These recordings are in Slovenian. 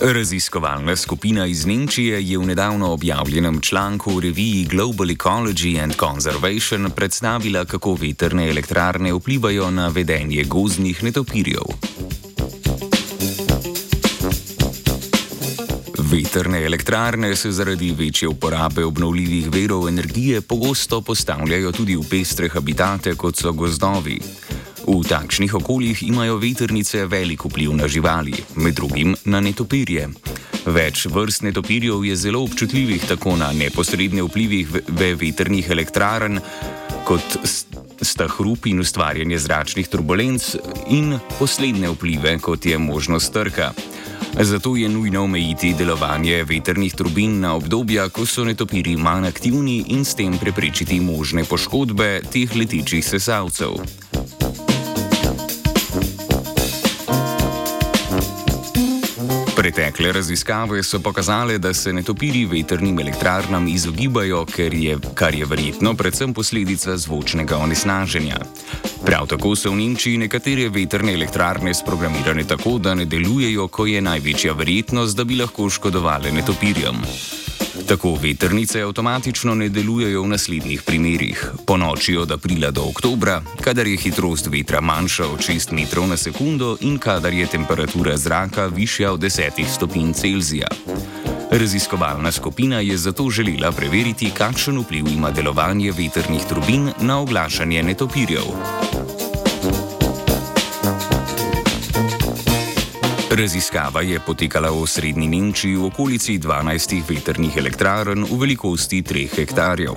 Raziskovalna skupina iz Nemčije je v nedavno objavljenem članku v reviji Global Ecology and Conservation predstavila, kako veterne elektrarne vplivajo na vedenje gozdnih netopirjev. Veterne elektrarne se zaradi večje uporabe obnovljivih verov energije pogosto postavljajo tudi v pestre habitate, kot so gozdovi. V takšnih okoljih imajo veternice velik vpliv na živali, med drugim na netopirje. Več vrst netopirjev je zelo občutljivih tako na neposredne vplive ve veternih elektrarn, kot sta hrup in ustvarjanje zračnih turbulenc, in posledne vplive, kot je možnost trka. Zato je nujno omejiti delovanje veternih turbin na obdobja, ko so netopiri manj aktivni in s tem preprečiti možne poškodbe teh letečih sesalcev. Pretekle raziskave so pokazale, da se netopiri veternim elektrarnam izogibajo, je, kar je verjetno predvsem posledica zvočnega onesnaženja. Prav tako so v Nemčiji nekatere veterne elektrarne sprogramirane tako, da ne delujejo, ko je največja verjetnost, da bi lahko škodovali netopirjem. Tako veternice avtomatično ne delujejo v naslednjih primerih: po noči od aprila do oktobra, kadar je hitrost vetra manjša od 6 metrov na sekundo in kadar je temperatura zraka višja od 10 stopinj Celzija. Raziskovalna skupina je zato želela preveriti, kakšen vpliv ima delovanje veternih turbin na oglašanje netopirjev. Raziskava je potekala v srednji Nemčiji v okolici 12 veternih elektrarn v velikosti 3 hektarjev.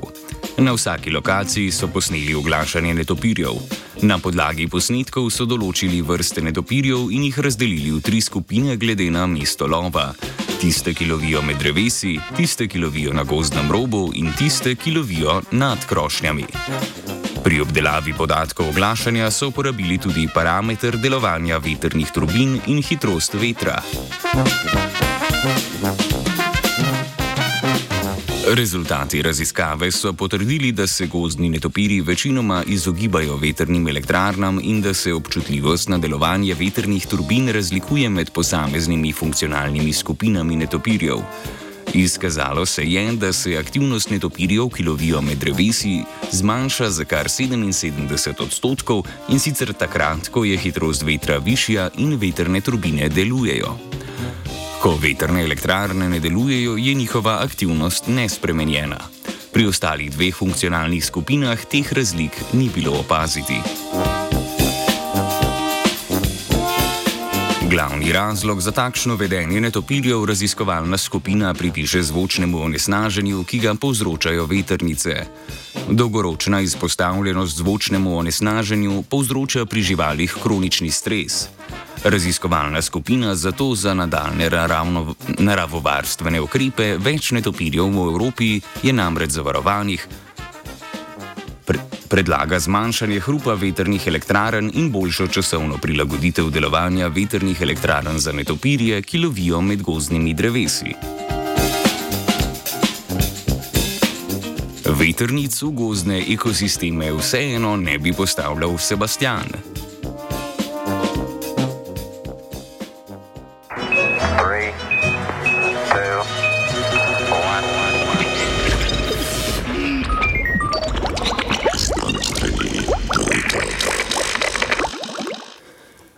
Na vsaki lokaciji so posneli oglašanje netopirjev. Na podlagi posnetkov so določili vrste netopirjev in jih razdelili v tri skupine glede na mesto lova. Tiste, ki lovijo med drevesi, tiste, ki lovijo na gozdnem robu in tiste, ki lovijo nad krošnjami. Pri obdelavi podatkov oglašanja so uporabili tudi parameter delovanja veternih turbin in hitrost vetra. Rezultati raziskave so potrdili, da se gozdni netopiri večinoma izogibajo veternim elektrarnam in da se občutljivost na delovanje veternih turbin razlikuje med posameznimi funkcionalnimi skupinami netopirjev. Izkazalo se je, da se aktivnost netopirjev, ki lovijo med drevesi, zmanjša za kar 77 odstotkov in sicer takrat, ko je hitrost vetra višja in veterne turbine delujejo. Ko veterne elektrarne ne delujejo, je njihova aktivnost nespremenjena. Pri ostalih dveh funkcionalnih skupinah teh razlik ni bilo opaziti. Glavni razlog za takšno vedenje netopirjev raziskovalna skupina pripiše zvočnemu onesnaženju, ki ga povzročajo veternice. Dolgoročna izpostavljenost zvočnemu onesnaženju povzroča pri živalih kronični stres. Raziskovalna skupina zato za nadaljne naravovarstvene ukrepe več netopirjev v Evropi je namreč zavarovanih predlaga zmanjšanje hrupa veternih elektrarn in boljšo časovno prilagoditev delovanja veternih elektrarn za netopirje, ki lovijo med gozdnimi drevesi. Veternic v gozdne ekosisteme vseeno ne bi postavljal Sebastian.